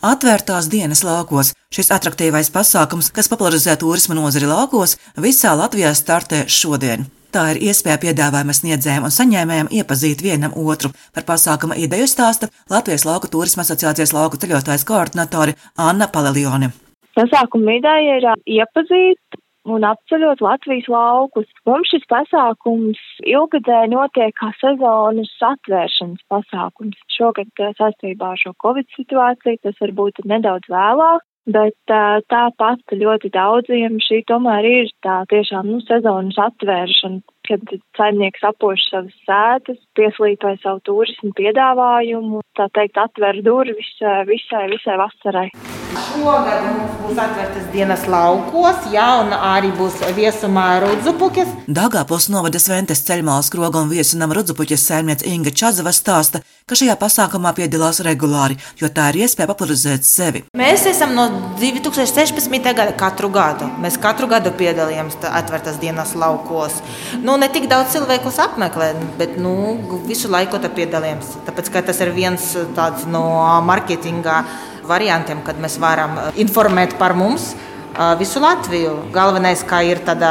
Atvērtās dienas laukos. Šis attraktīvais pasākums, kas popularizē turisma nozari laukos, visā Latvijā startē šodien. Tā ir iespēja piedāvājuma sniedzējiem un saņēmējiem iepazīt vienam otru. Par pasākuma ideju stāsta Latvijas Lauku turisma asociācijas lauku ceļotājs koordinatori Anna Palelione. Pasākuma ideja ir iepazīt un apceļot Latvijas laukus. Mums šis pasākums ilgadēji notiek kā sezonas atvēršanas pasākums. Šogad saistībā ar šo Covid situāciju tas varbūt nedaudz vēlāk. Bet tāpat ļoti daudziem šī tomēr ir tā tiešām nu, sezonas atvēršana, kad saimnieks apoš savas sētas, pieslīpē savu turismu piedāvājumu, tā teikt, atver durvis visai, visai vasarai. Šogad mums būs atvērtas dienas laukos, jā, un arī būs viesumā rudzupuķis. Dāngāpils novada Sventes ceļmālas kroga un viesunam rudzupuķis saimniece Inga Čazava stāsta, ka šajā pasākumā piedalās regulāri, jo tā ir iespēja popularizēt sevi. Mēs esam no 2016. gada katru gadu. Mēs katru gadu piedalījāmies atvērtas dienas laukos. Nu, ne tik daudz cilvēku apmeklē, bet nu, visu laiku piedalījāmies. Tāpēc tas ir viens tāds no marketinga variantiem, kad mēs varam eh, informēt par mums visu Latviju. Galvenais, kā ir tāda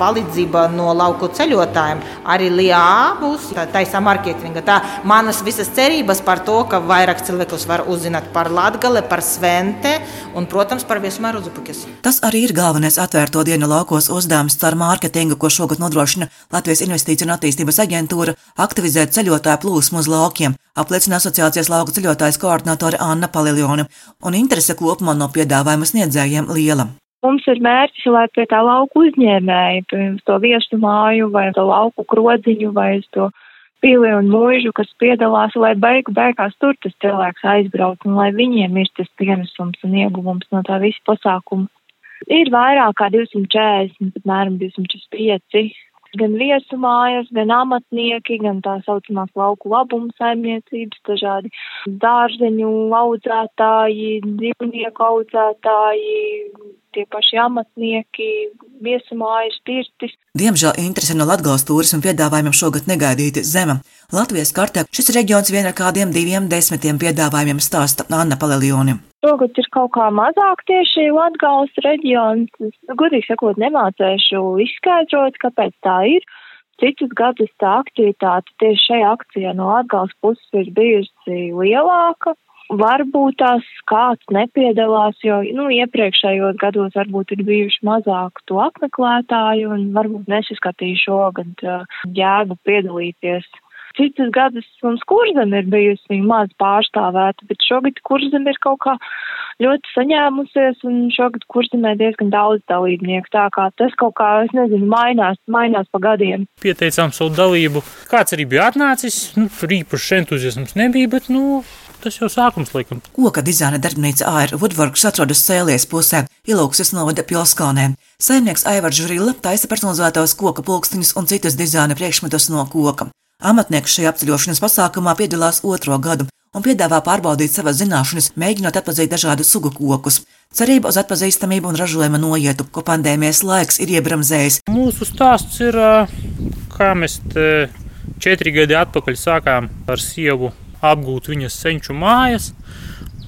palīdzība no lauku ceļotājiem, arī LIA būs taisa marketinga. Tā manas visas cerības par to, ka vairāk cilvēkus var uzzināt par Latgale, par Svente un, protams, par Viesmēru Zupukis. Tas arī ir galvenais atvērto dienu laukos uzdevums caur mārketingu, ko šogad nodrošina Latvijas Investīciju un attīstības aģentūra - aktivizēt ceļotāju plūsmu uz laukiem apliecina asociācijas lauku ceļotājs koordinātore Anna Paliljone, un interese kopumā no piedāvājuma sniedzējiem liela. Mums ir mērķis, lai pie tā lauku uzņēmēji, pirms to viestu māju vai to lauku krodziņu vai to pili un mūžu, kas piedalās, lai beigu beigās tur tas cilvēks aizbrauc un lai viņiem ir tas pienesums un ieguvums no tā visa pasākuma. Ir vairāk kā 240, apmēram 245 gan viesumājas, gan amatnieki, gan tā saucamās lauku labumu saimniecības, dažādi dārzeņu audzētāji, dzīvnieku audzētāji, tie paši amatnieki, viesumājas, pirtis. Diemžēl interese no Latgales turismu piedāvājumiem šogad negaidīti zema. Latvijas kartē šis reģions vien ar kādiem diviem desmitiem piedāvājumiem stāsta Anna Palelioni. Šogad ir kaut kā mazāk tieši Latgales reģions. Es, godīgi sakot, nemācēšu izskaidrot, kāpēc tā ir. Citus gadus tā aktivitāte tieši šajā akcijā no Latgales puses ir bijusi lielāka. Varbūt tās kāds nepiedalās, jo, nu, iepriekšējos gados varbūt ir bijuši mazāk to apmeklētāju un varbūt nesaskatīju šogad uh, jēgu piedalīties. Citus gadus mums kurzem ir bijusi maz pārstāvēta, bet šogad kurzem ir kaut kā ļoti saņēmusies un šogad kurzemē diezgan daudz dalībnieku. Tā kā tas kaut kā, es nezinu, mainās, mainās pa gadiem. Pieteicām savu dalību. Kāds arī bija atnācis, nu, tur īpašs entuziasms nebija, bet, nu, Tas jau sākums, laikam. Koka dizaina darbnīca AR Woodworks atrodas Sēlies pusē, Ilūksis novada Pilskalnē. Saimnieks Aivars Žurilla taisa personalizētos koka pulkstiņus un citus dizaina priekšmetus no koka. Amatnieks šajā apceļošanas pasākumā piedalās otro gadu un piedāvā pārbaudīt savas zināšanas, mēģinot atpazīt dažādu sugu kokus. Cerība uz atpazīstamību un ražojuma noietu, ko pandēmijas laiks ir iebramzējis. Mūsu stāsts ir, kā mēs četri gadi atpakaļ sākām ar sievu apgūt viņas senču mājas.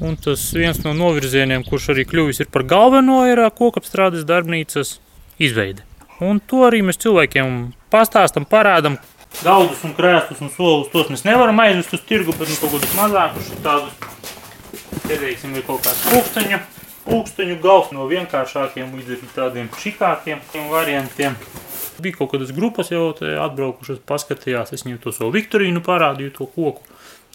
Un tas viens no novirzieniem, kurš arī kļuvis par galveno, ir kokapstrādes darbnīcas izveide. Un to arī mēs cilvēkiem pastāstam, parādām. Daudzus un krēslus un solus tos mēs nevaram aizvest uz tirgu, bet nu, kaut kādus mazākus tādus, te teiksim, ir kaut kāds pulksteņu, pulksteņu gals no vienkāršākiem līdz tādiem šikākiem variantiem. Bija kaut kādas grupas jau atbraukušas, paskatījās, es viņiem to savu Viktorīnu parādīju, to koku.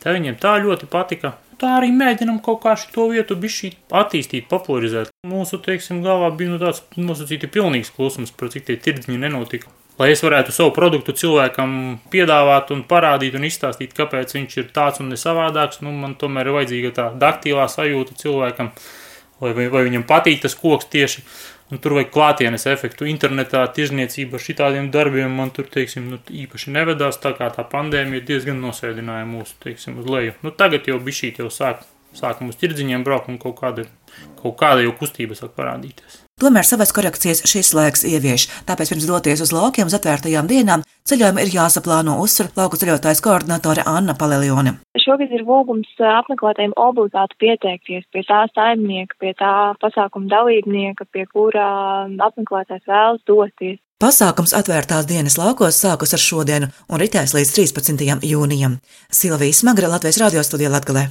Tā viņiem tā ļoti patika. Tā arī mēģinām kaut kā šo vietu attīstīt, popularizēt. Mūsu, teiksim, galvā bija nu, tāds nosacīti pilnīgs klusums, par cik tie tirdziņi nenotika. Lai es varētu savu produktu cilvēkam piedāvāt un parādīt un izstāstīt, kāpēc viņš ir tāds un ne savādāks, nu, man tomēr ir vajadzīga tā daktīlā sajūta cilvēkam, vai, vai viņam patīk tas koks tieši. Un tur vajag klātienes efektu. Internetā tirzniecība ar šādiem darbiem man tur teiksim, nu, īpaši nevedās. Tā kā tā pandēmija diezgan nosēdināja mūsu teiksim, uz leju. Nu, tagad jau bija šī jau sāk sākam uz tirdziņiem braukt un kaut kāda, kaut kāda jau kustība sāk parādīties. Tomēr savas korekcijas šis laiks ievieš, tāpēc pirms doties uz laukiem uz atvērtajām dienām ceļojumi ir jāsaplāno uzsver lauku ceļotājs koordinatore Anna Palelione. Šogad ir lūgums apmeklētājiem obligāti pieteikties pie tā saimnieka, pie tā pasākuma dalībnieka, pie kura apmeklētājs vēlas doties. Pasākums atvērtās dienas laukos sākus ar šodienu un ritēs līdz 13. jūnijam. Silvija Smagra Latvijas radio studijā Latgalē.